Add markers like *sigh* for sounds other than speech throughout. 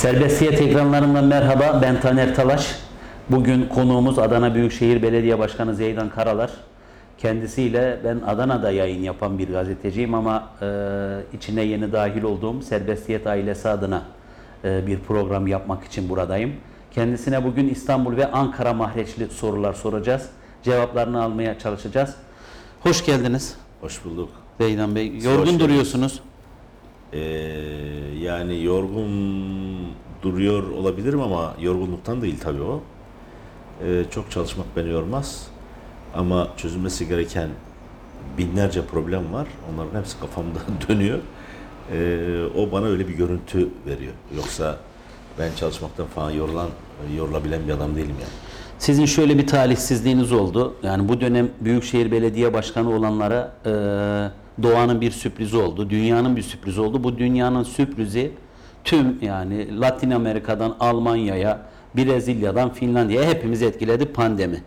Serbestiyet ekranlarından merhaba. Ben Taner Talaş. Bugün konuğumuz Adana Büyükşehir Belediye Başkanı Zeydan Karalar. Kendisiyle ben Adana'da yayın yapan bir gazeteciyim ama e, içine yeni dahil olduğum Serbestiyet ailesi adına e, bir program yapmak için buradayım. Kendisine bugün İstanbul ve Ankara mahreçli sorular soracağız. Cevaplarını almaya çalışacağız. Hoş geldiniz Hoş bulduk. Zeydan Bey. Hoş Yorgun geldiniz. duruyorsunuz. Ee, yani yorgun duruyor olabilirim ama yorgunluktan değil tabii o. Ee, çok çalışmak beni yormaz. Ama çözülmesi gereken binlerce problem var. Onların hepsi kafamda *laughs* dönüyor. Ee, o bana öyle bir görüntü veriyor. Yoksa ben çalışmaktan falan yorulan, yorulabilen bir adam değilim yani. Sizin şöyle bir talihsizliğiniz oldu. Yani bu dönem Büyükşehir Belediye Başkanı olanlara e, doğanın bir sürprizi oldu. Dünyanın bir sürprizi oldu. Bu dünyanın sürprizi tüm yani Latin Amerika'dan Almanya'ya, Brezilya'dan Finlandiya'ya hepimizi etkiledi pandemi.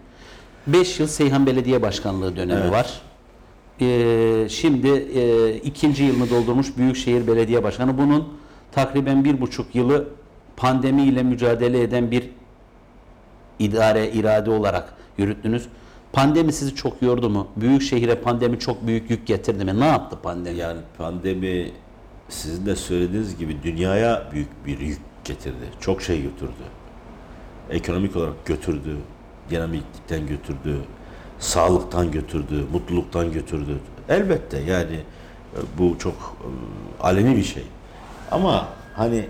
5 yıl Seyhan Belediye Başkanlığı dönemi Evet. var. E, şimdi e, ikinci yılını doldurmuş Büyükşehir Belediye Başkanı. Bunun takriben bir buçuk yılı pandemiyle mücadele eden bir idare, irade olarak yürüttünüz. Pandemi sizi çok yordu mu? Büyük şehire pandemi çok büyük yük getirdi mi? Ne yaptı pandemi? Yani pandemi sizin de söylediğiniz gibi dünyaya büyük bir yük getirdi. Çok şey götürdü. Ekonomik olarak götürdü. Dinamiklikten götürdü. Sağlıktan götürdü. Mutluluktan götürdü. Elbette yani e, bu çok e, aleni bir şey. Ama hani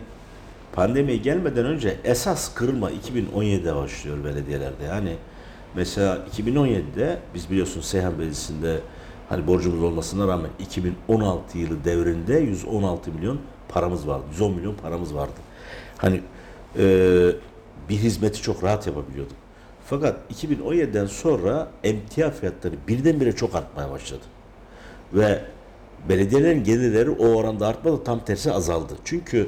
pandemi gelmeden önce esas kırılma 2017'de başlıyor belediyelerde. Yani mesela 2017'de biz biliyorsunuz Seyhan Belediyesi'nde hani borcumuz olmasına rağmen 2016 yılı devrinde 116 milyon paramız vardı. 110 milyon paramız vardı. Hani e, bir hizmeti çok rahat yapabiliyorduk. Fakat 2017'den sonra emtia fiyatları birdenbire çok artmaya başladı. Ve belediyelerin gelirleri o oranda artmadı tam tersi azaldı. Çünkü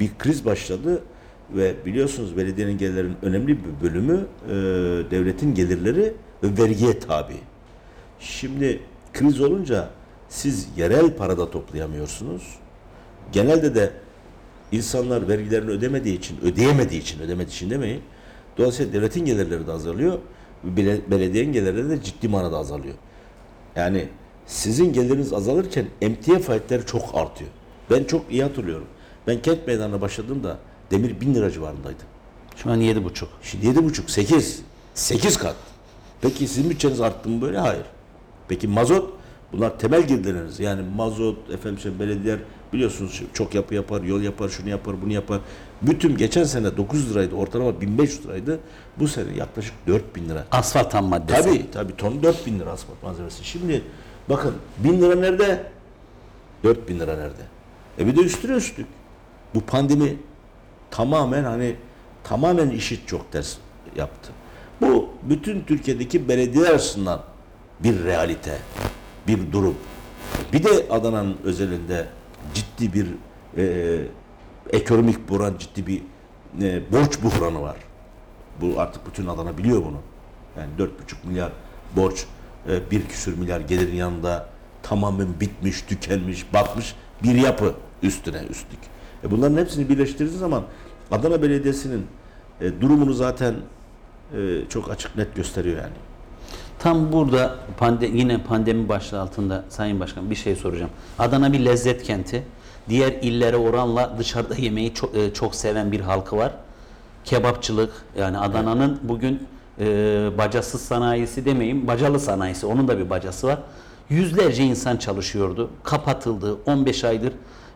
bir kriz başladı ve biliyorsunuz belediyenin gelirlerinin önemli bir bölümü e, devletin gelirleri ve vergiye tabi. Şimdi kriz olunca siz yerel parada toplayamıyorsunuz. Genelde de insanlar vergilerini ödemediği için, ödeyemediği için, ödemediği için demeyin. Dolayısıyla devletin gelirleri de azalıyor. bele- Belediyenin gelirleri de ciddi manada azalıyor. Yani sizin geliriniz azalırken emtia fiyatları çok artıyor. Ben çok iyi hatırlıyorum. Ben kent meydanına başladığımda demir bin lira civarındaydı. Şu an yedi buçuk. Şimdi yedi buçuk, sekiz. Sekiz kat. Peki sizin bütçeniz arttı mı böyle? Hayır. Peki mazot? Bunlar temel girdileriniz. Yani mazot, efendim şey, belediyeler biliyorsunuz çok yapı yapar, yol yapar, şunu yapar, bunu yapar. Bütün geçen sene 900 liraydı, ortalama 1500 liraydı. Bu sene yaklaşık 4000 lira. Asfalt ham maddesi. Tabii tabii ton 4000 lira asfalt malzemesi. Şimdi bakın 1000 lira nerede? 4000 lira nerede? E bir de üstüne üstlük. Bu pandemi tamamen hani tamamen işi çok ters yaptı. Bu bütün Türkiye'deki belediyeler açısından bir realite, bir durum. Bir de Adana'nın özelinde ciddi bir e, ekonomik buhran, ciddi bir e, borç buhranı var. Bu artık bütün Adana biliyor bunu. Yani 4,5 milyar borç, e, bir küsür milyar gelirin yanında tamamen bitmiş, tükenmiş, batmış bir yapı üstüne üstlük. E bunların hepsini birleştirdiğiniz zaman Adana Belediyesi'nin e, durumunu zaten e, çok açık net gösteriyor yani. Tam burada pande yine pandemi başlığı altında Sayın Başkan bir şey soracağım. Adana bir lezzet kenti. Diğer illere oranla dışarıda yemeği çok, e, çok seven bir halkı var. Kebapçılık yani Adana'nın bugün e, bacasız sanayisi demeyeyim bacalı sanayisi onun da bir bacası var. Yüzlerce insan çalışıyordu. Kapatıldı. 15 aydır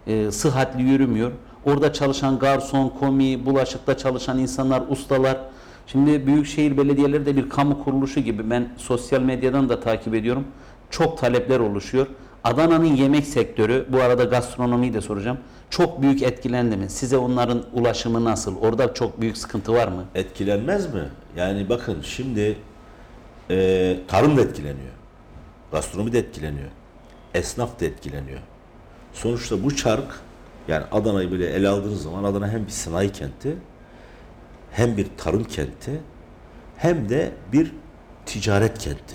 e, sıhhatli yürümüyor. Orada çalışan garson, komi, bulaşıkta çalışan insanlar, ustalar. Şimdi büyükşehir belediyeleri de bir kamu kuruluşu gibi ben sosyal medyadan da takip ediyorum. Çok talepler oluşuyor. Adana'nın yemek sektörü, bu arada gastronomiyi de soracağım. Çok büyük etkilendi mi? Size onların ulaşımı nasıl? Orada çok büyük sıkıntı var mı? Etkilenmez mi? Yani bakın şimdi e, tarım da etkileniyor. Gastronomi de etkileniyor. Esnaf da etkileniyor. Sonuçta bu çark yani Adana'yı böyle ele aldığınız zaman Adana hem bir sanayi kenti hem bir tarım kenti hem de bir ticaret kenti.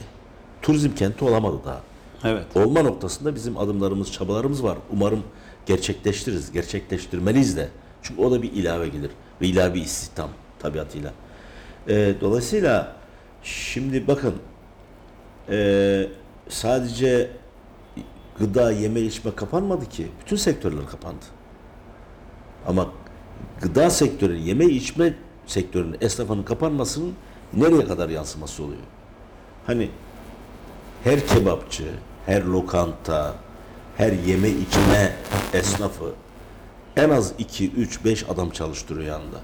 Turizm kenti olamadı daha. Evet. Olma noktasında bizim adımlarımız, çabalarımız var. Umarım gerçekleştiririz, gerçekleştirmeliyiz de. Çünkü o da bir ilave gelir ve ilave bir istihdam tabiatıyla. Ee, dolayısıyla şimdi bakın ee, sadece gıda, yeme, içme kapanmadı ki. Bütün sektörler kapandı. Ama gıda sektörü, yeme içme sektörünün esnafının kapanmasının nereye kadar yansıması oluyor? Hani her kebapçı, her lokanta, her yeme içme esnafı en az 2, 3, 5 adam çalıştırıyor yanında.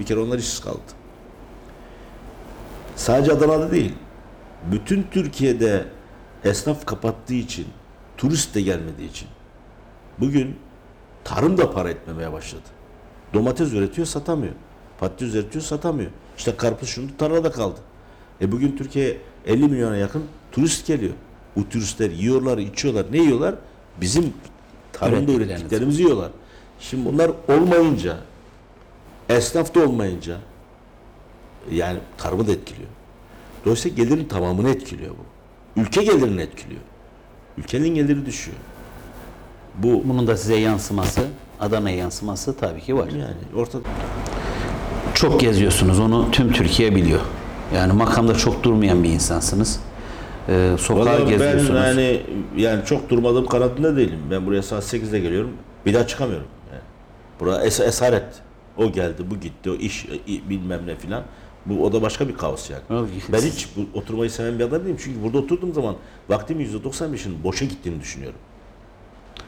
Bir kere onlar işsiz kaldı. Sadece Adana'da değil. Bütün Türkiye'de esnaf kapattığı için, turist de gelmediği için bugün tarım da para etmemeye başladı. Domates üretiyor satamıyor. Patates üretiyor satamıyor. İşte karpuz şunu tarlada kaldı. E bugün Türkiye 50 milyona yakın turist geliyor. Bu turistler yiyorlar, içiyorlar. Ne yiyorlar? Bizim tarımda ürettiklerimizi yiyorlar. Şimdi bunlar olmayınca, esnaf da olmayınca yani tarımı da etkiliyor. Dolayısıyla gelirin tamamını etkiliyor bu. Ülke gelirini etkiliyor. Ülkenin geliri düşüyor. Bu Bunun da size yansıması, Adana'ya yansıması tabii ki var. yani ortada. Çok geziyorsunuz onu tüm Türkiye biliyor. Yani makamda çok durmayan bir insansınız. Ee, sokağa Vallahi ben geziyorsunuz. yani yani çok durmadığım kanadında değilim. Ben buraya saat 8'de geliyorum. Bir daha çıkamıyorum. Yani. Burası es esaret. O geldi, bu gitti, o iş i- bilmem ne filan. Bu o da başka bir kaos yani. Yok, Ben hiç bu, oturmayı seven bir adam değilim. Çünkü burada oturduğum zaman vaktimin %95'inin boşa gittiğini düşünüyorum.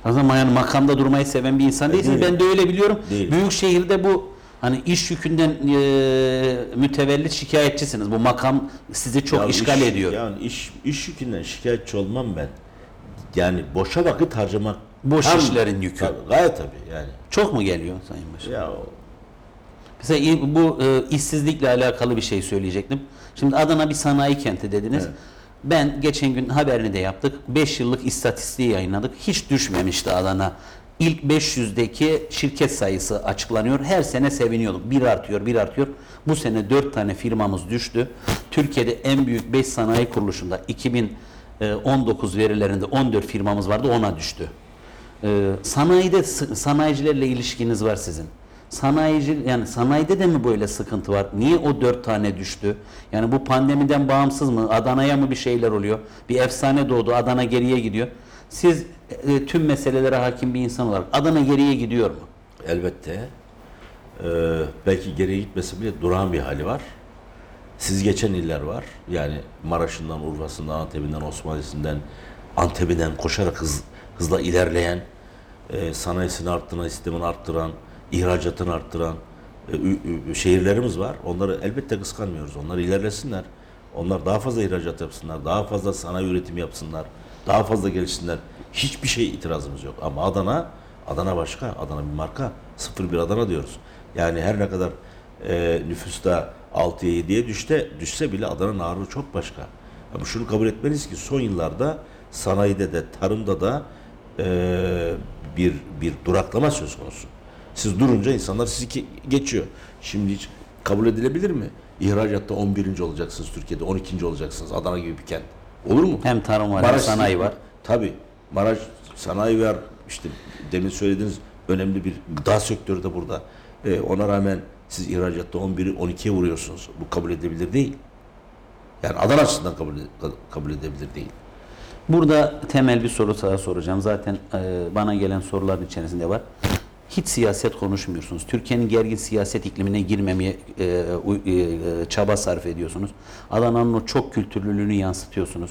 Ama yani makamda durmayı seven bir insan değilsiniz. Değilim. Ben de öyle biliyorum. Değilim. Büyük şehirde bu hani iş yükünden e, mütevellit şikayetçisiniz. Bu makam sizi çok Ya işgal iş- ediyor. Yani iş, iş yükünden şikayetçi olmam ben. Yani boşa vakit harcamak. Boş Tam- işlerin yükü. Tabii, gayet tabii yani. Çok mu geliyor Sayın Başkan? Ya Mesela bu e, işsizlikle alakalı bir şey söyleyecektim. Şimdi Adana bir sanayi kenti dediniz. Evet. Ben geçen gün haberini de yaptık. 5 yıllık istatistiği yayınladık. Hiç düşmemişti Adana. İlk 500'deki şirket sayısı açıklanıyor. Her sene seviniyorduk. Bir artıyor, bir artıyor. Bu sene 4 tane firmamız düştü. Türkiye'de en büyük 5 sanayi kuruluşunda 2019 verilerinde 14 firmamız vardı. Ona düştü. Ee, sanayide sanayicilerle ilişkiniz var sizin. Sanayici yani sanayide de mi böyle sıkıntı var? Niye o dört tane düştü? Yani bu pandemiden bağımsız mı? Adana'ya mı bir şeyler oluyor? Bir efsane doğdu. Adana geriye gidiyor. Siz e, tüm meselelere hakim bir insan olarak Adana geriye gidiyor mu? elbette. Ee, belki geriye gitmesi bile duran bir hali var. Siz geçen iller var. Yani Maraş'ından, Urfa'sından, Antep'inden, Osmanlı'sından, Antep'inden koşarak hız, hızla ilerleyen, e, sanayisini arttıran, sistemini arttıran, ihracatını arttıran e, şehirlerimiz var. Onları elbette kıskanmıyoruz. Onlar ilerlesinler. Onlar daha fazla ihracat yapsınlar, daha fazla sanayi üretimi yapsınlar, daha fazla gelişsinler. Hiçbir şey itirazımız yok. Ama Adana, Adana başka. Adana bir marka. 01 Adana diyoruz. Yani her ne kadar e, nüfusta 6'ya 7'ye düşse, düşse bile Adana'nın ağırlığı çok başka. Ama şunu kabul etmeliyiz ki son yıllarda sanayide de tarımda da e, bir bir duraklama söz konusu. Siz durunca insanlar sizi ki- geçiyor. Şimdi hiç kabul edilebilir mi? İhracatta 11. olacaksınız Türkiye'de, 12. olacaksınız Adana gibi bir kent. Olur mu? Hem tarım var hem sanayi var. Tabii. Maraş sanayi var. İşte demin söylediğiniz önemli bir gıda sektörü de burada. Ee, ona rağmen siz ihracatta 11'i 12'ye vuruyorsunuz. Bu kabul edilebilir değil. Yani Adana açısından kabul, kabul edebilir değil. Burada temel bir soru sana soracağım. Zaten e, bana gelen soruların içerisinde var. Hiç siyaset konuşmuyorsunuz. Türkiye'nin gergin siyaset iklimine girmemeye e, e, çaba sarf ediyorsunuz. Adana'nın o çok kültürlülüğünü yansıtıyorsunuz.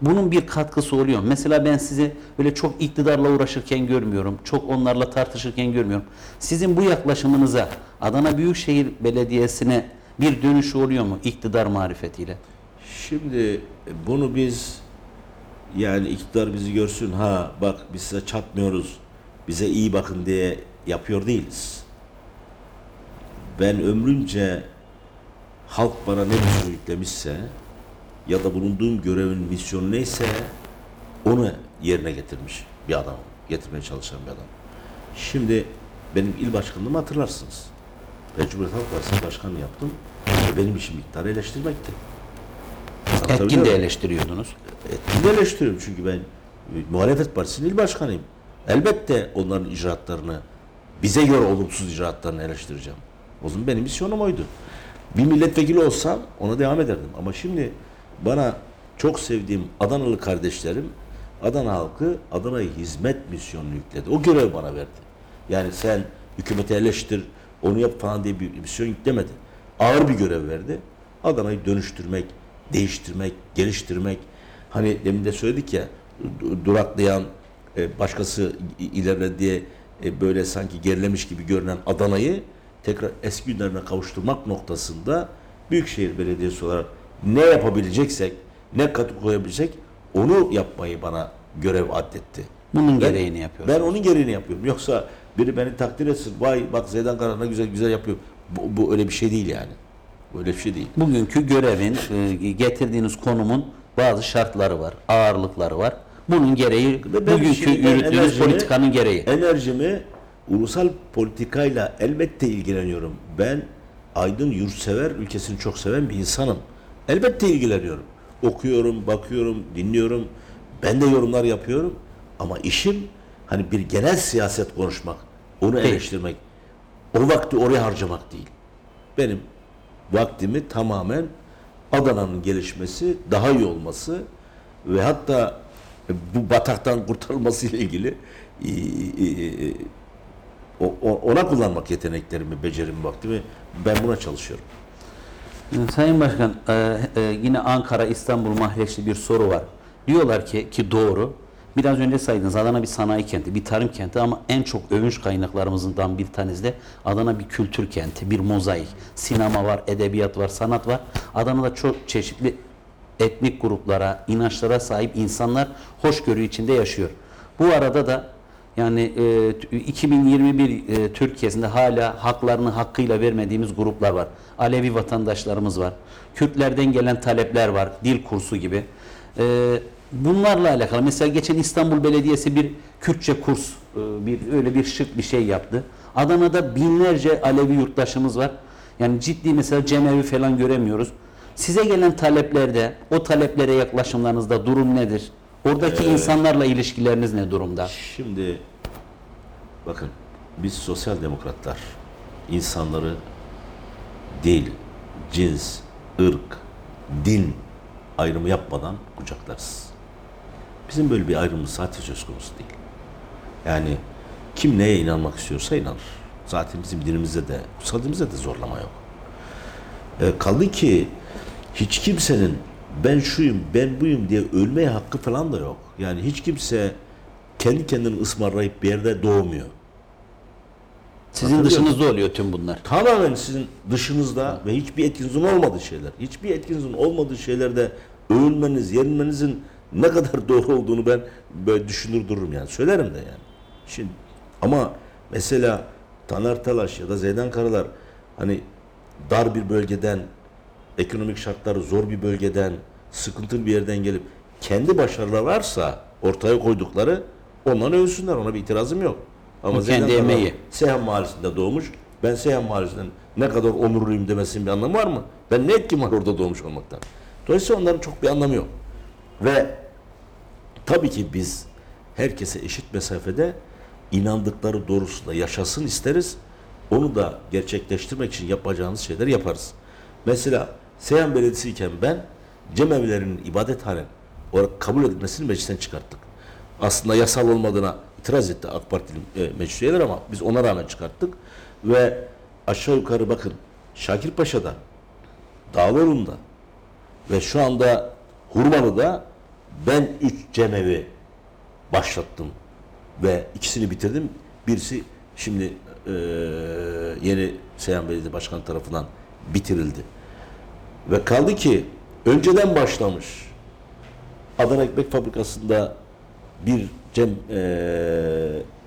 Bunun bir katkısı oluyor. Mesela ben sizi böyle çok iktidarla uğraşırken görmüyorum. Çok onlarla tartışırken görmüyorum. Sizin bu yaklaşımınıza Adana Büyükşehir Belediyesi'ne bir dönüşü oluyor mu iktidar marifetiyle? Şimdi bunu biz yani iktidar bizi görsün ha bak biz size çatmıyoruz bize iyi bakın diye yapıyor değiliz. Ben ömrümce halk bana ne mission yüklemişse ya da bulunduğum görevin misyonu neyse onu yerine getirmiş bir adam. Getirmeye çalışan bir adam. Şimdi benim il başkanlığımı hatırlarsınız. Ben Cumhuriyet Halk Partisi başkanlığı yaptım. Benim işim iktidarı eleştirmekti. Etkin de eleştiriyordunuz. Etkin de eleştiriyorum çünkü ben muhalefet partisinin il başkanıyım. Elbette onların icraatlarını bize göre olumsuz icraatlarını eleştireceğim. O zaman benim misyonum oydu. Bir milletvekili olsam ona devam ederdim. Ama şimdi bana çok sevdiğim Adanalı kardeşlerim Adana halkı Adana'ya hizmet misyonunu yükledi. O görev bana verdi. Yani sen hükümeti eleştir, onu yap falan diye bir misyon yüklemedi. Ağır bir görev verdi. Adana'yı dönüştürmek, değiştirmek, geliştirmek. Hani demin de söyledik ya du- duraklayan e, başkası i- ileride diye e, böyle sanki gerilemiş gibi görünen Adana'yı tekrar eski günlerine kavuşturmak noktasında Büyükşehir Belediyesi olarak ne yapabileceksek, ne katkı koyabilecek onu yapmayı bana görev addetti. Bunun Ben- gereğini yapıyor. Ben onun gereğini yapıyorum. Yoksa biri beni takdir etsin. Vay bak Zeydan Kara ne güzel güzel yapıyor. Bu, bu öyle bir şey değil yani. Böyle bir şey değil. Bugünkü görevin, e, getirdiğiniz konumun bazı şartları var, ağırlıkları var. Bunun gereği, Ve ben bugünkü şimdi yürüttüğünüz enerjimi- politikanın gereği. Enerjimi ulusal politikayla elbette ilgileniyorum. Ben aydın yurtsever, ülkesini çok seven bir insanım. Elbette ilgileniyorum. Okuyorum, bakıyorum, dinliyorum. Ben de yorumlar yapıyorum. Ama işim hani bir genel siyaset konuşmak, onu Değil. eleştirmek, o vakti oraya harcamak değil. Benim vaktimi tamamen Adana'nın gelişmesi, daha iyi olması ve hatta bu bataktan kurtarılması ile ilgili e, e, e, ona kullanmak yeteneklerimi, becerimi, vaktimi ben buna çalışıyorum. Sayın Başkan, e, e, yine Ankara İstanbul mahreçli bir soru var. Diyorlar ki ki doğru. Biraz önce saydınız Adana bir sanayi kenti, bir tarım kenti ama en çok övünç kaynaklarımızdan bir tanesi de Adana bir kültür kenti, bir mozaik. Sinema var, edebiyat var, sanat var. Adana'da çok çeşitli etnik gruplara, inançlara sahip insanlar hoşgörü içinde yaşıyor. Bu arada da yani e, t- 2021 e, Türkiye'sinde hala haklarını hakkıyla vermediğimiz gruplar var. Alevi vatandaşlarımız var. Kürtlerden gelen talepler var. Dil kursu gibi. E, bunlarla alakalı mesela geçen İstanbul Belediyesi bir Kürtçe kurs e, bir öyle bir şık bir şey yaptı. Adana'da binlerce Alevi yurttaşımız var. Yani ciddi mesela cemevi falan göremiyoruz. Size gelen taleplerde, o taleplere yaklaşımlarınızda durum nedir? Oradaki insanlarla ilişkileriniz ne durumda? Şimdi bakın biz sosyal demokratlar insanları dil, cins, ırk, din ayrımı yapmadan kucaklarız. Bizim böyle bir ayrımımız zaten söz konusu değil. Yani kim neye inanmak istiyorsa inanır. Zaten bizim dinimizde de, kutsal dinimizde de zorlama yok. E, kaldı ki hiç kimsenin ben şuyum, ben buyum diye ölmeye hakkı falan da yok. Yani hiç kimse kendi kendini ısmarlayıp bir yerde doğmuyor. Sizin dışınızda oluyor tüm bunlar. Tamamen sizin dışınızda ve hiçbir etkinizin olmadığı şeyler. Hiçbir etkinizin olmadığı şeylerde övünmeniz, yerinmenizin ne kadar *laughs* doğru olduğunu ben böyle düşünür dururum yani. Söylerim de yani. Şimdi ama mesela Taner Talaş ya da Zeydan Karalar hani dar bir bölgeden, ekonomik şartları zor bir bölgeden, sıkıntılı bir yerden gelip kendi başarıları varsa ortaya koydukları ondan övsünler. Ona bir itirazım yok. Ama O kendi emeği. Seyhan Mahallesi'nde doğmuş. Ben Seyhan Mahallesi'nden ne kadar onurluyum demesinin bir anlamı var mı? Ben ne etkim var orada doğmuş olmaktan? Dolayısıyla onların çok bir anlamı yok. Ve tabii ki biz herkese eşit mesafede inandıkları doğrusunda yaşasın isteriz. Onu da gerçekleştirmek için yapacağımız şeyler yaparız. Mesela Seyhan Belediyesi iken ben cemevlerinin ibadethane olarak kabul edilmesini meclisten çıkarttık. Aslında yasal olmadığına itiraz etti AK Partili e, meclis üyeleri ama biz ona rağmen çıkarttık. Ve aşağı yukarı bakın Şakirpaşa'da, Dağlıoğlu'nda ve şu anda Hurmalı'da ben üç cemevi başlattım ve ikisini bitirdim. Birisi şimdi eee, yeni Seyhan Belediye Başkanı tarafından bitirildi. Ve kaldı ki önceden başlamış Adana Ekmek Fabrikası'nda bir cem eee,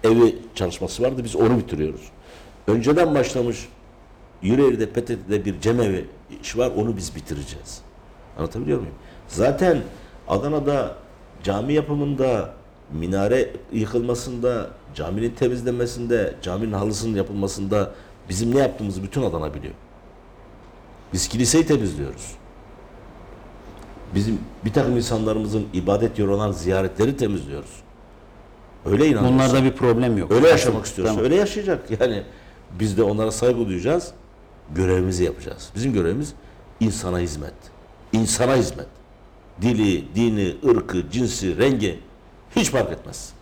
evi çalışması vardı. Biz onu bitiriyoruz. Önceden başlamış Yüreğir'de PTT'de bir cemevi iş var. Onu biz bitireceğiz. Anlatabiliyor muyum? Zaten Adana'da cami yapımında, minare yıkılmasında, caminin temizlenmesinde, caminin halısının yapılmasında bizim ne yaptığımızı bütün Adana biliyor. Biz kiliseyi temizliyoruz. Bizim bir takım insanlarımızın ibadet yeri olan ziyaretleri temizliyoruz. Öyle inanıyorsa, Bunlarda bir problem yok. öyle yaşamak istiyorsa Tamam. öyle yaşayacak. Yani biz de onlara saygı duyacağız. Görevimizi yapacağız. Bizim görevimiz insana hizmet. İnsana hizmet. Dili, dini, ırkı, cinsi, rengi hiç fark etmez.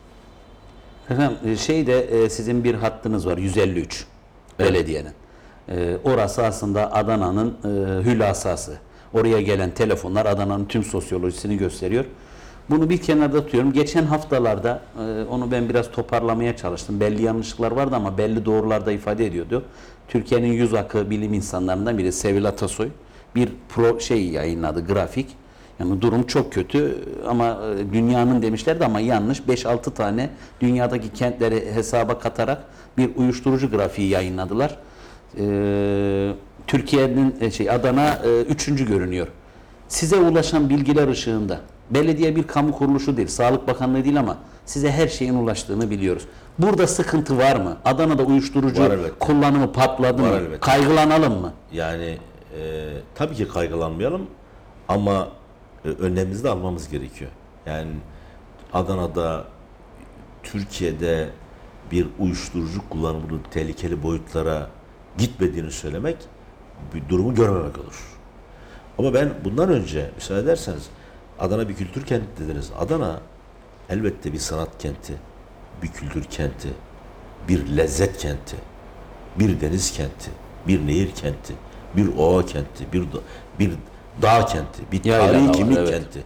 Efendim e, şeyde e, sizin bir hattınız var 153 belediyenin. E, Orası aslında Adana'nın e, hülasası. Oraya gelen telefonlar Adana'nın tüm sosyolojisini gösteriyor. Bunu bir kenarda tutuyorum. Geçen haftalarda e, onu ben biraz toparlamaya çalıştım. Belli yanlışlıklar vardı ama belli doğrular da ifade ediyordu. Türkiye'nin yüz akı bilim insanlarından biri Sevil Atasoy bir pro şey yayınladı grafik. Yani durum çok kötü ama e, dünyanın demişlerdi ama yanlış. 5-6 tane dünyadaki kentleri hesaba katarak bir uyuşturucu grafiği yayınladılar. Ee, Türkiye'nin e, şey Adana e, üçüncü görünüyor. Size ulaşan bilgiler ışığında belediye bir kamu kuruluşu değil, Sağlık Bakanlığı değil ama size her şeyin ulaştığını biliyoruz. Burada sıkıntı var mı? Adana'da uyuşturucu Var kullanımı patladı Var mı? elbette. Kaygılanalım mı? Yani e, tabii ki kaygılanmayalım ama e, önlemimizi de almamız gerekiyor. Yani Adana'da, Türkiye'de bir uyuşturucu kullanımının tehlikeli boyutlara gitmediğini söylemek bir durumu görmemek olur. Ama ben bundan önce müsaade ederseniz Adana bir kültür kenti dediniz. Adana elbette bir sanat kenti, bir kültür kenti, bir lezzet kenti, bir deniz kenti, bir nehir kenti, bir ova kenti, bir da- bir dağ kenti, bir tarihi var, kimlik evet. kenti.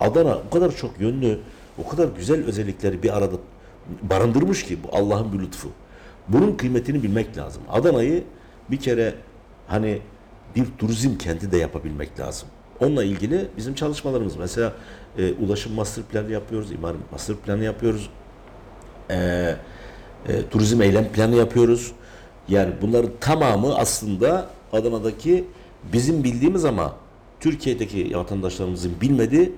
Adana o kadar çok yönlü, o kadar güzel özellikleri bir arada barındırmış ki bu Allah'ın bir lütfu. Bunun kıymetini bilmek lazım. Adana'yı bir kere hani bir turizm kenti de yapabilmek lazım. Onunla ilgili bizim çalışmalarımız mesela e, ulaşım master planı yapıyoruz, imar master planı yapıyoruz e, e, turizm eylem planı yapıyoruz. Yani bunların tamamı aslında Adana'daki bizim bildiğimiz ama Türkiye'deki vatandaşlarımızın bilmediği,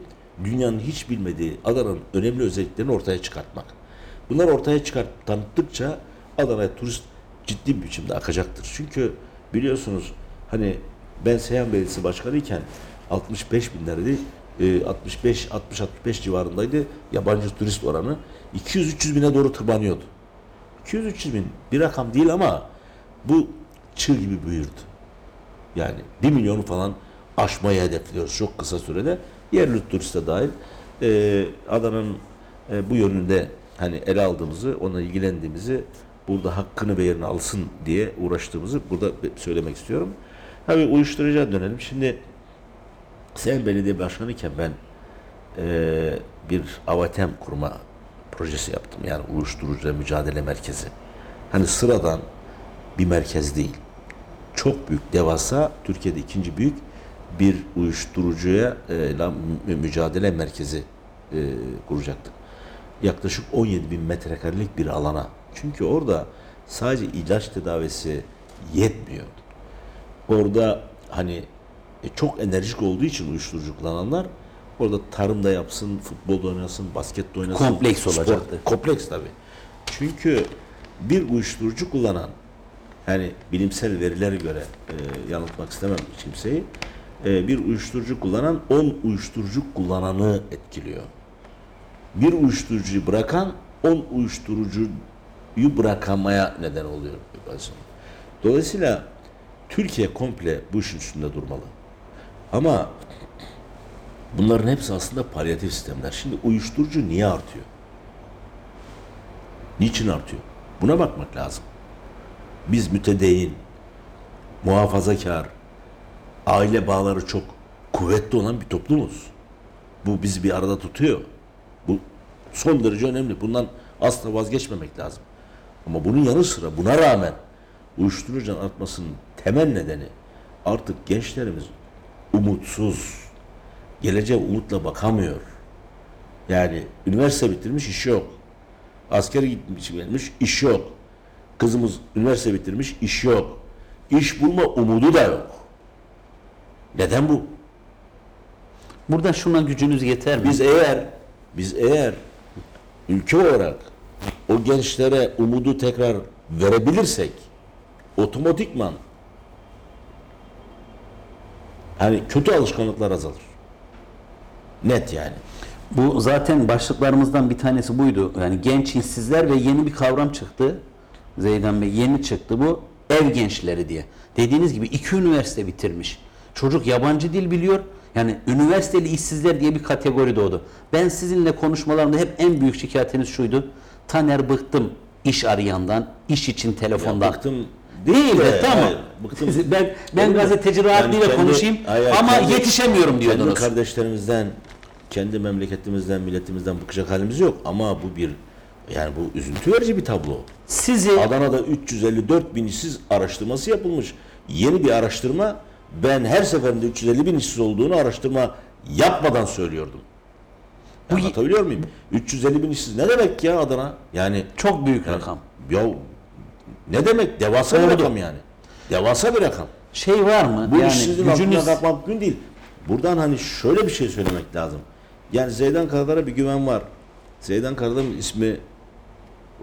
dünyanın hiç bilmediği Adana'nın önemli özelliklerini ortaya çıkartmak. Bunlar ortaya çıkart tanıttıkça Adana'ya turist ciddi bir biçimde akacaktır. Çünkü biliyorsunuz hani ben Seyhan Belediyesi 65 binlerdi. 65 60 65 civarındaydı yabancı turist oranı. 200 300 bine doğru tırmanıyordu. 200 300 bin bir rakam değil ama bu çığ gibi büyürdü. Yani 1 milyonu falan aşmayı hedefliyoruz çok kısa sürede. Yerli turiste dahil e, Adana'nın e, bu yönünde hani ele aldığımızı, ona ilgilendiğimizi, burada hakkını ve yerini alsın diye uğraştığımızı burada söylemek istiyorum. Tabii uyuşturucuya dönelim. Şimdi sen belediye başkanı iken ben e, bir avatem kurma projesi yaptım. Yani uyuşturucuyla mücadele merkezi. Hani sıradan bir merkez değil. Çok büyük, devasa, Türkiye'de ikinci büyük bir uyuşturucuya e, mücadele merkezi e, kuracaktık. Yaklaşık 17 bin metrekarelik bir alana. Çünkü orada sadece ilaç tedavisi yetmiyor. Orada hani e, çok enerjik olduğu için uyuşturucu kullananlar orada tarımda yapsın, futbolda oynasın, baskette oynasın. Kompleks olacaktı. Kompleks tabii. Çünkü bir uyuşturucu kullanan yani bilimsel verilere göre e, yanıltmak istemem kimseyi. e, bir uyuşturucu kullanan 10 uyuşturucu kullananı etkiliyor. Bir uyuşturucuyu bırakan 10 uyuşturucuyu bırakamaya neden oluyor. Dolayısıyla Türkiye komple bu işin üstünde durmalı. Ama bunların hepsi aslında palyatif sistemler. Şimdi uyuşturucu niye artıyor? Niçin artıyor? Buna bakmak lazım. Biz mütedeyyin, muhafazakar, aile bağları çok kuvvetli olan bir toplumuz. Bu bizi bir arada tutuyor. Bu son derece önemli. Bundan asla vazgeçmemek lazım. Ama bunun yanı sıra buna rağmen uyuşturucunun artmasının temel nedeni artık gençlerimiz umutsuz, geleceğe umutla bakamıyor. Yani üniversite bitirmiş iş yok. Askere gitmiş gelmiş iş yok. Kızımız üniversite bitirmiş iş yok. İş bulma umudu da yok. Neden bu? Burada şuna gücünüz yeter mi? Biz eğer biz eğer ülke olarak o gençlere umudu tekrar verebilirsek otomatikman hani kötü alışkanlıklar azalır. Net yani. Bu zaten başlıklarımızdan bir tanesi buydu. Yani genç işsizler ve yeni bir kavram çıktı. Zeydan Bey yeni çıktı bu. Ev gençleri diye. Dediğiniz gibi iki üniversite bitirmiş. Çocuk yabancı dil biliyor. Yani üniversiteli işsizler diye bir kategori doğdu. Ben sizinle konuşmalarımda hep en büyük şikayetiniz şuydu. Taner bıktım iş arayandan, iş için telefondan. bıktım Değil de tamam. hayır, bıktım. Ben ben Değil mi? gazeteci rahatlığıyla Yani kendi- konuşayım hayır, ama kendi- yetişemiyorum Kendi diyordunuz. kardeşlerimizden, kendi memleketimizden, milletimizden bıkacak halimiz yok. Ama bu bir yani bu üzüntü verici bir tablo. Sizi Adana'da 354 bin işsiz araştırması yapılmış. Yeni bir araştırma. Ben her seferinde 350 bin işsiz olduğunu araştırma yapmadan söylüyordum. Bu- Anlatabiliyor muyum? 350 bin işsiz ne demek ya Adana? Yani çok büyük yani, rakam. Ya ne demek? Devasa bir Doğru. rakam yani. Devasa bir rakam. Şey var mı? Bu yani işsizliğin altına gücünüz kalkmak mümkün değil. Buradan hani şöyle bir şey söylemek lazım. Yani Zeydan Karadar'a bir güven var. Zeydan Karadar'ın ismi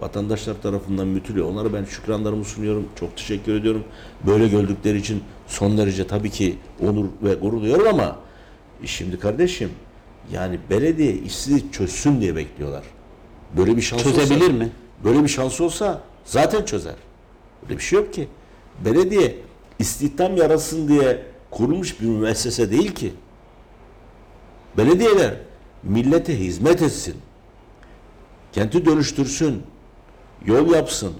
vatandaşlar tarafından mütülüyor. Onlara ben şükranlarımı sunuyorum. Çok teşekkür ediyorum. Böyle gördükleri için son derece tabii ki onur ve gurur duyuyorum ama e şimdi kardeşim yani belediye işsizliği çözsün diye bekliyorlar. Böyle bir şans çözebilir olsa, mi? Böyle bir şans olsa zaten çözer. Böyle bir şey yok ki. Belediye istihdam yarasın diye kurulmuş bir müessese değil ki. Belediyeler millete hizmet etsin. Kenti dönüştürsün. Yol yapsın.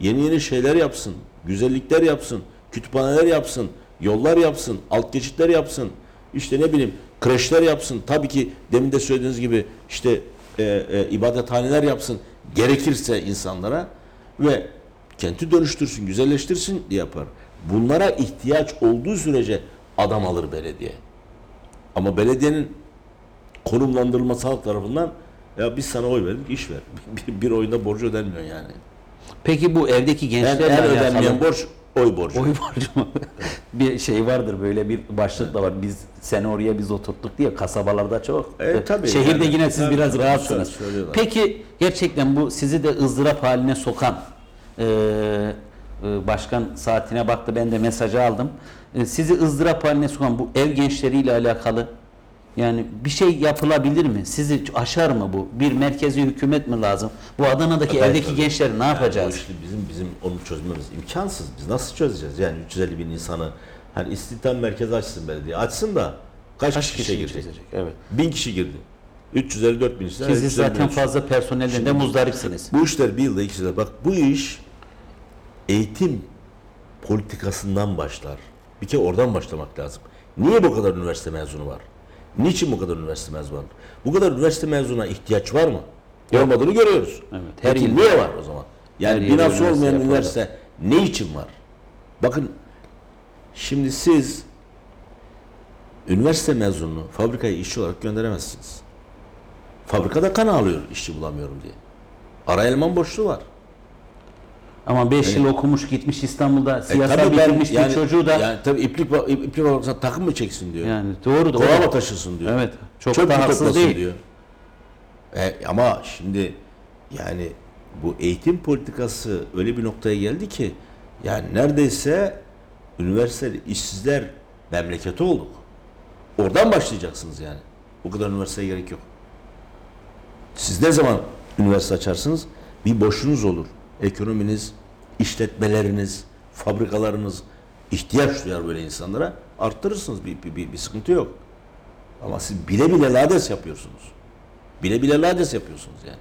Yeni yeni şeyler yapsın. Güzellikler yapsın. Kütüphaneler yapsın. Yollar yapsın. Alt geçitler yapsın. İşte ne bileyim kreşler yapsın. Tabii ki demin de söylediğiniz gibi işte e, e, ibadethaneler yapsın. Gerekirse insanlara ve kenti dönüştürsün, güzelleştirsin diye yapar. Bunlara ihtiyaç olduğu sürece adam alır belediye. Ama belediyenin konumlandırılması halk tarafından ya biz sana oy verdik iş ver. *laughs* Bir, bir oyunda borcu ödenmiyor yani. Peki bu evdeki En, gençlerle en alakalı ödenmeyen borç oy borcu. oy borcu mu? *laughs* bir şey vardır böyle bir başlık da var. Biz seni oraya biz oturttuk diye kasabalarda çok. E, tabii Şehirde yani. yine siz Tabii, biraz rahatsınız. söylüyorlar. Peki gerçekten bu sizi de ızdırap haline sokan e, e, başkan saatine baktı ben de mesajı aldım. E, sizi ızdırap haline sokan bu ev gençleriyle alakalı yani bir şey yapılabilir mi? Sizi aşar mı bu? Bir merkezi hükümet mi lazım? Bu Adana'daki Tabii, evdeki tabii. gençleri ne Yani yapacağız? bu işte bizim bizim onu çözmemiz imkansız. Biz nasıl çözeceğiz? Yani 350 bin insanı hani istihdam merkezi açsın belediye. Açsın da kaç, Kaç kişi kişi girecek? çözecek? Evet. Bin kişi girdi. 354 bin kişi. Siz zaten fazla personelden de muzdaripsiniz. Bu işler bir yılda iki yılda. Bak bu iş eğitim politikasından başlar. Bir kere oradan başlamak lazım. Niye bu kadar üniversite mezunu var? Niçin bu kadar üniversite mezunu var? Bu kadar üniversite mezuna ihtiyaç var mı? Olmadığını görüyoruz. Evet, her Peki ilde niye var o zaman? Yani binası üniversite olmayan yapıldı. üniversite ne için var? Bakın şimdi siz üniversite mezununu fabrikaya işçi olarak gönderemezsiniz. Fabrikada kan ağlıyor işçi bulamıyorum diye. Ara eleman boşluğu var. Ama 5 yıl okumuş gitmiş İstanbul'da E siyasal tabii ben- bitirmiş bir çocuğu da yani, yani tabii iplik ba- ip- iplik babasına takım mı çeksin diyor. doğru Kova doğru. mı taşısın diyor. Evet. Çok Çöp da mü haksız toplasın değil. diyor. E, ama şimdi yani bu eğitim politikası öyle bir noktaya geldi ki yani neredeyse üniversiteli işsizler memleketi olduk. Oradan başlayacaksınız yani. O kadar üniversiteye gerek yok. Siz ne zaman üniversite açarsınız? Bir boşluğunuz olur. Ekonominiz, işletmeleriniz, fabrikalarınız ihtiyaç duyar böyle insanlara. Arttırırsınız. Bir, bir, bir, bir sıkıntı yok. Ama siz bile bile lades yapıyorsunuz. Bile bile lades yapıyorsunuz yani.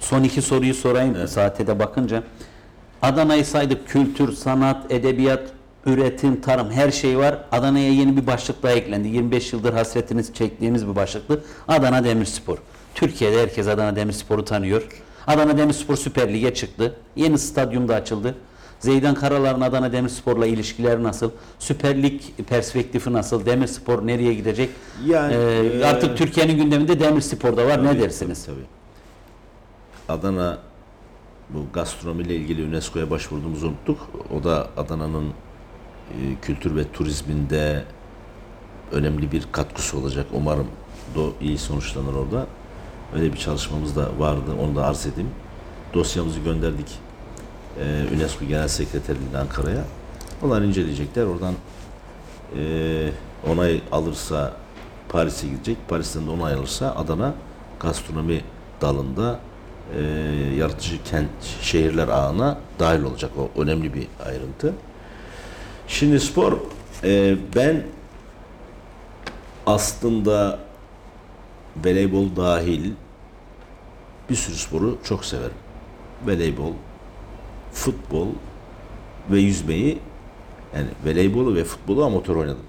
Son iki soruyu sorayım saate de bakınca. Adana'yı saydık. Kültür, sanat, edebiyat, üretim, tarım her şey var. Adana'ya yeni bir başlık daha eklendi. 25 yıldır hasretiniz çektiğimiz bir başlıktı. Adana Demirspor. Türkiye'de herkes Adana Demirspor'u tanıyor. Adana Demirspor Süper Lig'e çıktı. Yeni stadyum da açıldı. Zeydan Karalar'ın Adana Demirspor'la ilişkileri nasıl? Süper Lig perspektifi nasıl? Demirspor nereye gidecek? Yani, Ee, e, artık Türkiye'nin gündeminde Demirspor da var. ne Tabii, dersiniz? Tabii, tabii. Adana bu gastronomiyle ilgili UNESCO'ya başvurduğumuzu unuttuk. O da Adana'nın e, kültür ve turizminde önemli bir katkısı olacak. Umarım do iyi sonuçlanır orada. Öyle bir çalışmamız da vardı. Onu da arz edeyim. Dosyamızı gönderdik e, UNESCO Genel Sekreterliği'ne Ankara'ya. Onlar inceleyecekler. Oradan e, onay alırsa Paris'e gidecek. Paris'ten de onay alırsa Adana gastronomi dalında e, yaratıcı kent şehirler ağına dahil olacak. O önemli bir ayrıntı. Şimdi spor e, ben aslında voleybol dahil bir sürü sporu çok severim. Voleybol, futbol ve yüzmeyi yani voleybolu ve futbolu amatör oynadım.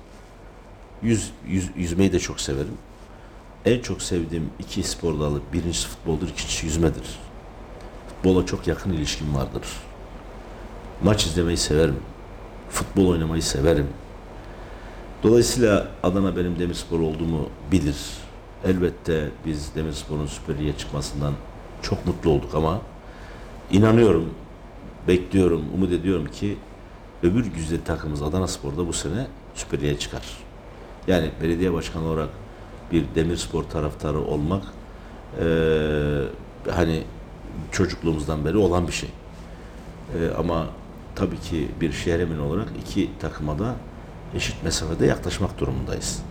Yüz, yüz, yüzmeyi de çok severim. En çok sevdiğim iki spor dalı birincisi futboldur, ikincisi yüzmedir. Futbola çok yakın ilişkim vardır. Maç izlemeyi severim. Futbol oynamayı severim. Dolayısıyla Adana benim Demirspor olduğumu bilir. Elbette biz Demirspor'un Süper Lig'e çıkmasından çok mutlu olduk ama inanıyorum, bekliyorum, umut ediyorum ki öbür güzide takımımız Adana Spor'da bu sene Süper Lig'e çıkar. Yani belediye başkanı olarak bir Demirspor taraftarı olmak eee, hani çocukluğumuzdan beri olan bir şey. Eee, ama tabii ki bir şehremin olarak iki takıma da eşit mesafede yaklaşmak durumundayız.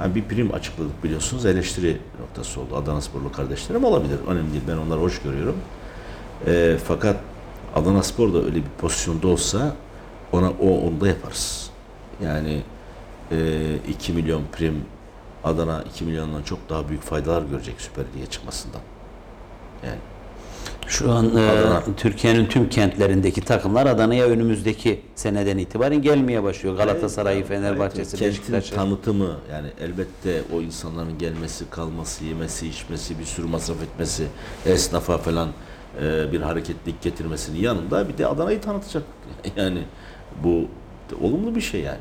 Yani bir prim açıkladık biliyorsunuz eleştiri noktası oldu. Adana Sporlu kardeşlerim olabilir. Önemli değil. Ben onları hoş görüyorum. Eee, fakat Adana Spor da öyle bir pozisyonda olsa ona o onu da yaparız. Yani eee 2 milyon prim Adana 2 milyondan çok daha büyük faydalar görecek Süper Lig'e çıkmasından. Yani Şu an e. Türkiye'nin tüm kentlerindeki takımlar Adana'ya önümüzdeki seneden itibaren gelmeye başlıyor. Galatasaray'ı, Fenerbahçe'si, kentin Beşiktaş'ı. tanıtımı yani elbette o insanların gelmesi, kalması, yemesi, içmesi, bir sürü masraf etmesi, esnafa falan e, bir hareketlik getirmesinin yanında bir de Adana'yı tanıtacak. *laughs* Yani bu olumlu bir şey yani.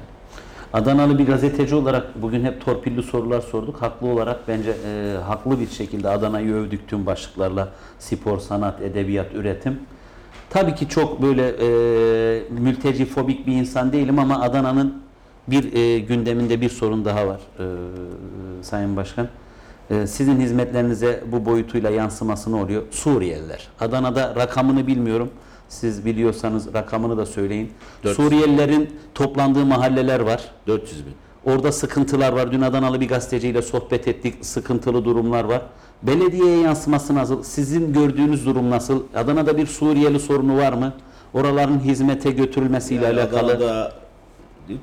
Adanalı bir gazeteci olarak bugün hep torpilli sorular sorduk. Haklı olarak bence e, haklı bir şekilde Adana'yı övdük tüm başlıklarla. Spor, sanat, edebiyat, üretim. Tabii ki çok böyle e, mülteci fobik bir insan değilim ama Adana'nın bir e, gündeminde bir sorun daha var e, Sayın Başkan. E, sizin hizmetlerinize bu boyutuyla yansıması ne oluyor? Suriyeliler. Adana'da rakamını bilmiyorum. Siz biliyorsanız rakamını da söyleyin. 400. Suriyelilerin toplandığı mahalleler var. 400 bin. Orada sıkıntılar var. Dün Adanalı bir gazeteciyle sohbet ettik. Sıkıntılı durumlar var. Belediyeye yansıması nasıl? Sizin gördüğünüz durum nasıl? Adana'da bir Suriyeli sorunu var mı? Oraların hizmete götürülmesiyle Yani alakalı. Adana'da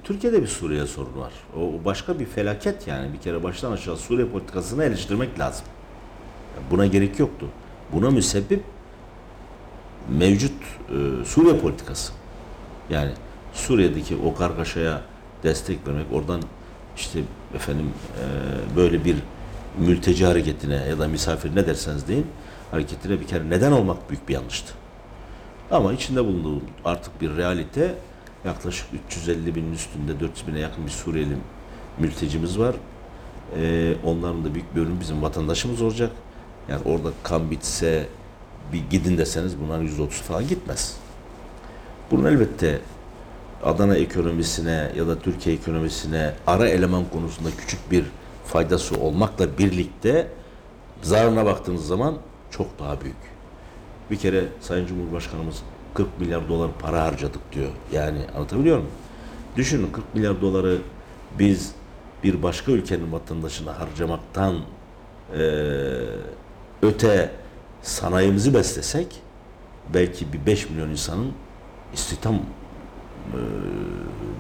Türkiye'de bir Suriye sorunu var. O o başka bir felaket yani. Bir kere baştan aşağı Suriye politikasını eleştirmek lazım. Buna gerek yoktu. Buna müsebbip mevcut e, Suriye politikası. Yani Suriye'deki o kargaşaya destek vermek, oradan işte efendim e, böyle bir mülteci hareketine ya da misafir ne derseniz deyin hareketine bir kere neden olmak büyük bir yanlıştı. Ama içinde bulunduğu artık bir realite yaklaşık 350 binin üstünde 400 bine yakın bir Suriyeli mültecimiz var. Ee, onların da büyük bölümü bizim vatandaşımız olacak. Yani orada kan bitse bir gidin deseniz bunların 130 falan gitmez. Bunun elbette Adana ekonomisine ya da Türkiye ekonomisine ara eleman konusunda küçük bir faydası olmakla birlikte zararına baktığınız zaman çok daha büyük. Bir kere Sayın Cumhurbaşkanımız 40 milyar dolar para harcadık diyor. Yani anlatabiliyor muyum? Düşünün 40 milyar doları biz bir başka ülkenin vatandaşına harcamaktan eee, öte sanayimizi beslesek belki bir 5 milyon insanın istihdam eee,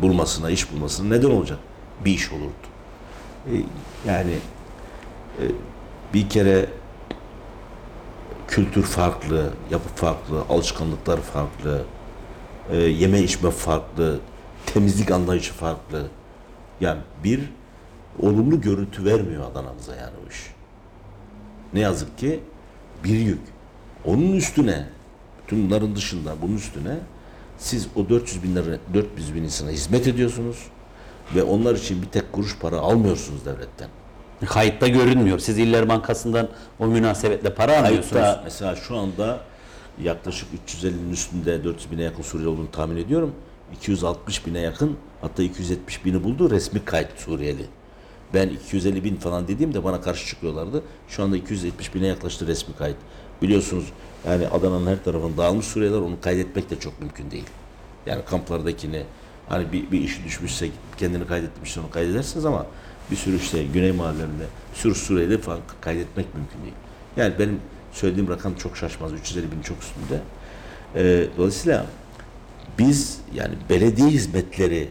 bulmasına, iş bulmasına neden olacak bir iş olurdu. E, yani e, bir kere kültür farklı, yapı farklı, alışkanlıklar farklı, e, yeme içme farklı, temizlik anlayışı farklı. Yani bir olumlu görüntü vermiyor Adana'mıza yani o iş. Ne yazık ki bir yük. Onun üstüne, tüm bunların dışında bunun üstüne siz o 400 bin lira, 400 bin insana hizmet ediyorsunuz ve onlar için bir tek kuruş para almıyorsunuz devletten. Kayıtta görünmüyor. Siz İller Bankası'ndan o münasebetle para alıyorsunuz. Kayıtta mesela şu anda yaklaşık 350'nin üstünde 400 bine yakın Suriyeli olduğunu tahmin ediyorum. 260 bine yakın hatta 270 bini buldu resmi kayıt Suriyeli. Ben 250 bin falan dediğimde bana karşı çıkıyorlardı. Şu anda 270 bine yaklaştı resmi kayıt. Biliyorsunuz yani Adana'nın her tarafında dağılmış Suriyeliler onu kaydetmek de çok mümkün değil. Yani kamplardakini hani bir, bir işi düşmüşse kendini kaydetmişse onu kaydedersiniz ama bir sürü işte Güney mahallelerinde, bir sürü Suriyeli falan kaydetmek mümkün değil. Yani benim söylediğim rakam çok şaşmaz. 350 bin çok üstünde. Ee, dolayısıyla biz yani belediye hizmetleri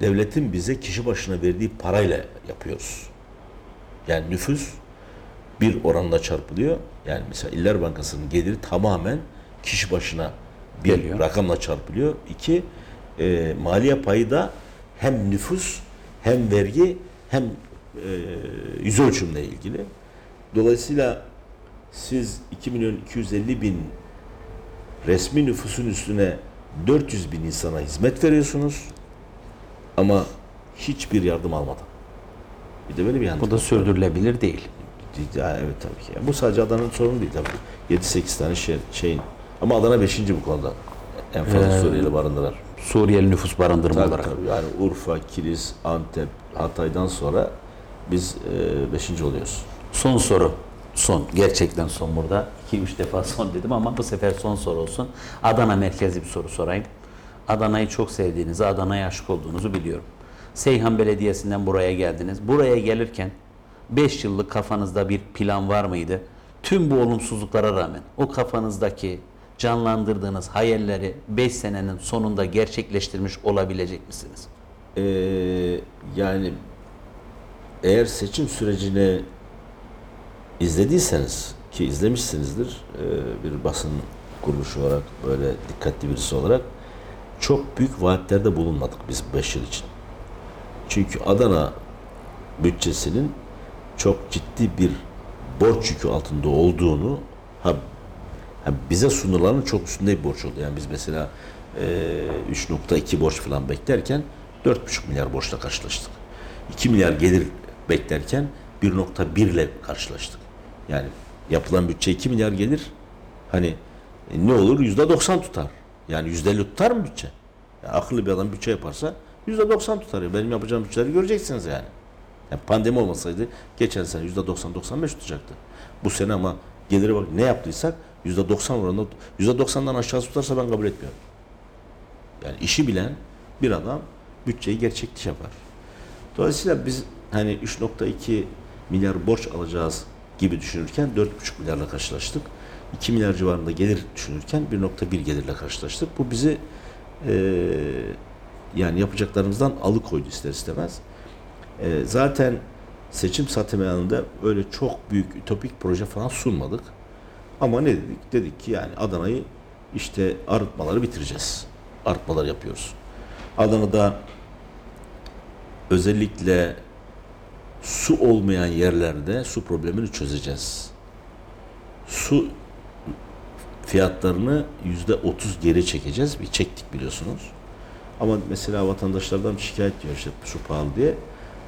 devletin bize kişi başına verdiği parayla yapıyoruz. Yani nüfus bir oranla çarpılıyor. Yani mesela İller Bankası'nın geliri tamamen kişi başına bir Geliyor. rakamla çarpılıyor. İki, e, maliye payı da hem nüfus hem vergi hem e, yüz ölçümle ilgili. Dolayısıyla siz 2 milyon 250 bin resmi nüfusun üstüne 400 bin insana hizmet veriyorsunuz ama hiçbir yardım almadan. Bir de böyle bir Bu handikap da sürdürülebilir değil. Ya, evet tabii ki. Bu sadece Adana'nın sorunu değil tabii. 7-8 tane şey, şeyin. Ama Adana 5. bu konuda. En fazla Ee, Suriyeli barındıran. Suriyeli nüfus barındırma Tabii, olarak. tabii. Yani Urfa, Kilis, Antep, Hatay'dan sonra biz 5. oluyoruz. Son soru. Son. Gerçekten son burada. 2-3 defa son dedim ama bu sefer son soru olsun. Adana merkezli bir soru sorayım. Adana'yı çok sevdiğinizi, Adana'ya aşık olduğunuzu biliyorum. Seyhan Belediyesi'nden buraya geldiniz. Buraya gelirken 5 yıllık kafanızda bir plan var mıydı? Tüm bu olumsuzluklara rağmen o kafanızdaki canlandırdığınız hayalleri 5 senenin sonunda gerçekleştirmiş olabilecek misiniz? Ee, yani eğer seçim sürecini izlediyseniz ki izlemişsinizdir e, bir basın kuruluşu olarak böyle dikkatli birisi olarak çok büyük vaatlerde bulunmadık biz 5 yıl için. Çünkü Adana bütçesinin çok ciddi bir borç yükü altında olduğunu ha, ha bize sunulanın çok üstünde bir borç oldu. Yani biz mesela e, 3.2 borç falan beklerken 4.5 milyar borçla karşılaştık. 2 milyar gelir beklerken 1.1 ile karşılaştık. Yani yapılan bütçe 2 milyar gelir. Hani e, ne olur? %90 tutar. Yani %50 tutar mı bütçe? Ya akıllı bir adam bütçe yaparsa %90 tutar. Ya. Benim yapacağım bütçeleri göreceksiniz yani. Yani pandemi olmasaydı geçen sene %90-95 tutacaktı. Bu sene ama geliri bak ne yaptıysak %90 oranında %90'dan aşağı tutarsa ben kabul etmiyorum. Yani işi bilen bir adam bütçeyi gerçekçi yapar. Dolayısıyla biz hani 3.2 milyar borç alacağız gibi düşünürken 4.5 milyarla karşılaştık. 2 milyar civarında gelir düşünürken 1.1 gelirle karşılaştık. Bu bizi eee, yani yapacaklarımızdan alıkoydu ister istemez. Eee, zaten seçim satımlarında öyle çok büyük ütopik proje falan sunmadık. Ama ne dedik? Dedik ki yani Adana'yı işte arıtmaları bitireceğiz. Arıtmalar yapıyoruz. Adana'da özellikle su olmayan yerlerde su problemini çözeceğiz. Su fiyatlarını yüzde otuz geri çekeceğiz. Bir çektik biliyorsunuz. Ama mesela vatandaşlardan şikayet diyor işte su pahalı diye.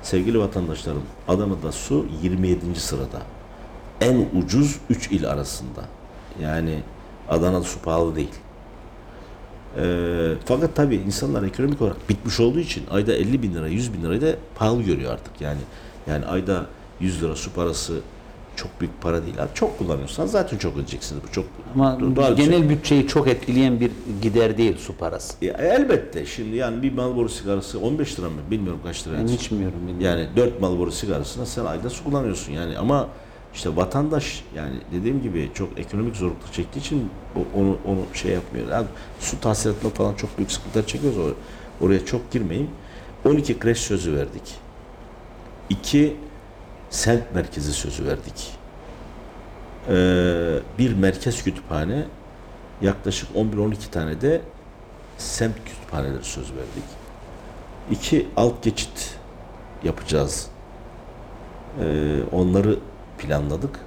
Sevgili vatandaşlarım Adana'da su 27. sırada. En ucuz 3 il arasında. Yani Adana'da su pahalı değil. Ee, fakat tabii insanlar ekonomik olarak bitmiş olduğu için ayda 50 bin lira, 100 bin lirayı da pahalı görüyor artık. Yani yani ayda 100 lira su parası çok büyük para değil. Abi çok kullanıyorsan zaten çok ödeyeceksiniz. Bu çok Ama doğal bir şey. genel bütçeyi çok etkileyen bir gider değil su parası. Ya elbette şimdi yani bir Marlboro sigarası 15 lira mı bilmiyorum kaç lira. Ben hiç bilmiyorum. bilmiyorum. Yani 4 Marlboro sigarasına sen ayda su kullanıyorsun yani ama işte vatandaş yani dediğim gibi çok ekonomik zorluk çektiği için onu onu şey yapmıyor. Yani su tahsilatında falan çok büyük sıkıntılar çekiyoruz. Or- Oraya çok girmeyeyim. 12 kreş sözü verdik. 2 sent merkezi sözü verdik. Ee, bir merkez kütüphane yaklaşık 11-12 tane de semt kütüphaneleri söz verdik. İki alt geçit yapacağız. Ee, onları planladık.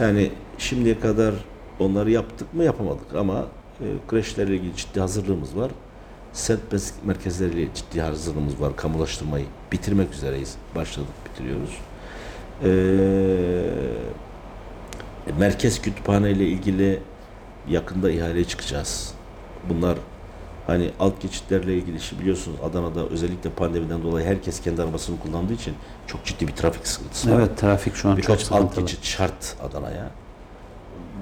Yani şimdiye kadar onları yaptık mı yapamadık ama e, kreşlerle ilgili ciddi hazırlığımız var. Semt merkezleriyle ciddi hazırlığımız var. Kamulaştırmayı bitirmek üzereyiz. Başladık, bitiriyoruz. Ee, merkez kütüphane ile ilgili yakında ihaleye çıkacağız. Bunlar hani alt geçitlerle ilgili işi biliyorsunuz Adana'da özellikle pandemiden dolayı herkes kendi arabasını kullandığı için çok ciddi bir trafik sıkıntısı var. Evet trafik şu an Birkaç çok alt sıkıntılı. geçit şart Adana'ya.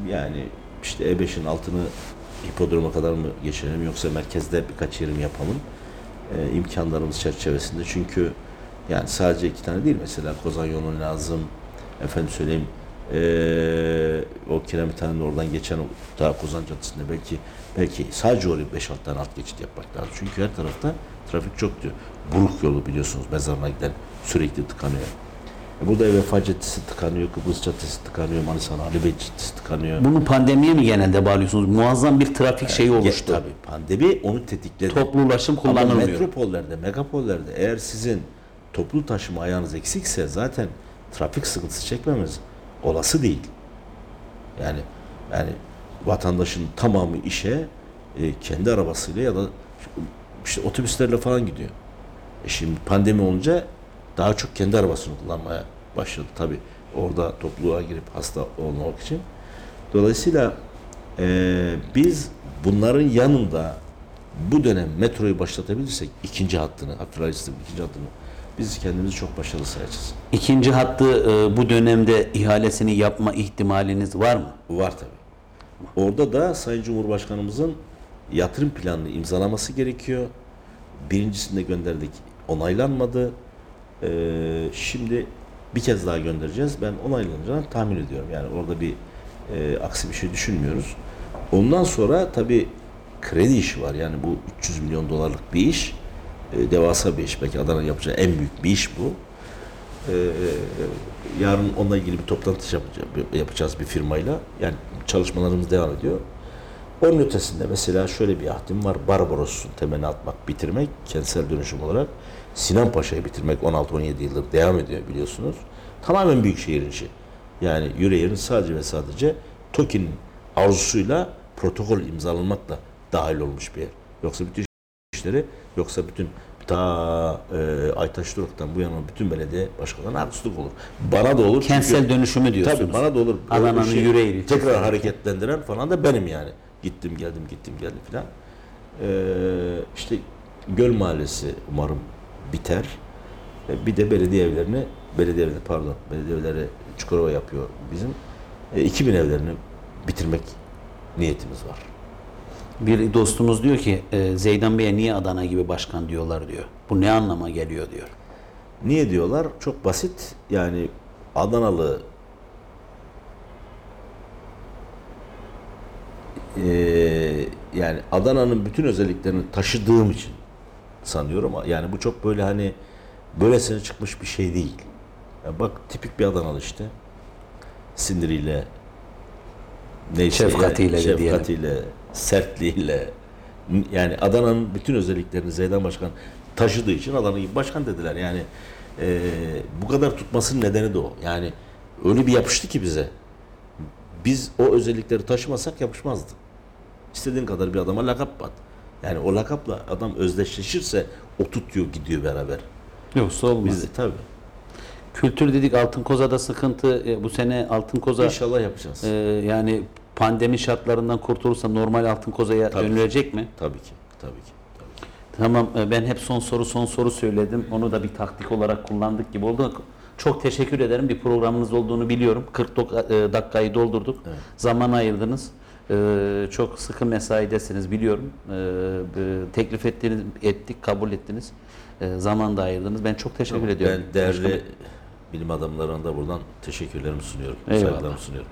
Yani işte E5'in altını hipodroma kadar mı geçirelim yoksa merkezde birkaç yerim yapalım. Ee, imkanlarımız çerçevesinde. Çünkü Yani sadece iki tane değil mesela Kozan yolu lazım. Efendim söyleyeyim eee o Kiremithane'nin oradan geçen o daha Kozan Caddesi'nde belki belki sadece oraya 5-6 tane alt geçit yapmak lazım. Çünkü her tarafta trafik çok diyor. Buruk yolu biliyorsunuz mezarına giden sürekli tıkanıyor. E burada Vefa Caddesi tıkanıyor, Kıbrıs Caddesi tıkanıyor, Manisa'nın Ali Bey Caddesi tıkanıyor. Bunu pandemiye mi genelde bağlıyorsunuz? Muazzam bir trafik şeyi Ge- oluştu. Tabii pandemi onu tetikledi. Toplu ulaşım Ama kullanılmıyor. metropollerde, megapollerde eğer sizin toplu taşıma ayağınız eksikse zaten trafik sıkıntısı çekmemiz olası değil. Yani yani vatandaşın tamamı işe e, kendi arabasıyla ya da işte otobüslerle falan gidiyor. E şimdi pandemi olunca daha çok kendi arabasını kullanmaya başladı tabi. Orada topluluğa girip hasta olmamak için. Dolayısıyla e, biz bunların yanında bu dönem metroyu başlatabilirsek ikinci hattını, Abdülhamid'in ikinci hattını biz kendimizi çok başarılı sayacağız. İkinci hattı e, bu dönemde ihalesini yapma ihtimaliniz var mı? Var tabi. Orada da Sayın Cumhurbaşkanımızın yatırım planını imzalaması gerekiyor. Birincisinde gönderdik, onaylanmadı. Ee, şimdi bir kez daha göndereceğiz. Ben onaylanacağını tahmin ediyorum. Yani orada bir e, aksi bir şey düşünmüyoruz. Ondan sonra tabi kredi işi var. Yani bu 300 milyon dolarlık bir iş. E, devasa bir iş. Belki Adana yapacağı en büyük bir iş bu. Ee, yarın onunla ilgili bir toplantı yapacağız, bir firmayla. Yani çalışmalarımız devam ediyor. Onun ötesinde mesela şöyle bir ahdim var. Barbaros'un temelini atmak, bitirmek, kentsel dönüşüm olarak. Sinan Paşa'yı bitirmek 16-17 yıldır devam ediyor biliyorsunuz. Tamamen büyük şehir işi. Yani Yüreğir'in sadece ve sadece TOKİ'nin arzusuyla protokol imzalanmakla dahil olmuş bir yer. Yoksa bütün işleri, yoksa bütün ta e, Aytaş Durak'tan bu yana bütün belediye başkanlarına haksızlık olur. Bana da olur. çünkü- Kentsel dönüşümü diyorsunuz. Tabii bana da olur. Adana'nın şey yüreği. Tekrar hareketlendiren falan da benim yani. Gittim geldim gittim geldim filan. Ee, işte Göl Mahallesi umarım biter. Ee, bir de belediye evlerini, belediye evleri pardon, belediye evleri Çukurova yapıyor bizim. Ee, 2000 evlerini bitirmek niyetimiz var. Bir dostumuz diyor ki e, Zeydan Bey'e niye Adana gibi başkan diyorlar diyor. Bu ne anlama geliyor diyor. Niye diyorlar? Çok basit. Yani Adanalı eee, yani Adana'nın bütün özelliklerini taşıdığım için sanıyorum. Yani bu çok böyle hani böylesine çıkmış bir şey değil. Ya bak tipik bir Adanalı işte. Sindiriyle neyse Şefkatiyle de diyelim. Sertliğiyle yani Adana'nın bütün özelliklerini Zeydan Başkan taşıdığı için Adana gibi başkan dediler. Yani eee, bu kadar tutmasının nedeni de o. Yani öyle bir yapıştı ki bize. Biz o özellikleri taşımasak yapışmazdı. İstediğin kadar bir adama lakap at. Yani o lakapla adam özdeşleşirse o tutuyor gidiyor beraber. Yoksa olmaz. Biz tabii. Kültür dedik Altın Koza'da sıkıntı. E, bu sene Altın Koza İnşallah yapacağız. e, yani pandemi şartlarından kurtulursa normal Altın Koza'ya Tabii. dönülecek mi? tabii ki. Tabii ki. Tabii ki. Tamam e, ben hep son soru son soru söyledim. Onu da bir taktik olarak kullandık gibi oldu. Çok teşekkür ederim. Bir programınız olduğunu biliyorum. 40 dok- e, dakikayı doldurduk. Zaman ayırdınız. E, Çok sıkı mesaidesiniz biliyorum. Teklif ettiniz, ettik, kabul ettiniz. Zaman da ayırdınız. Ben çok teşekkür ediyorum. Ben değerli Başkanım. bilim adamlarına da buradan teşekkürlerimi sunuyorum. Eyvallah. Saygılarımı sunuyorum.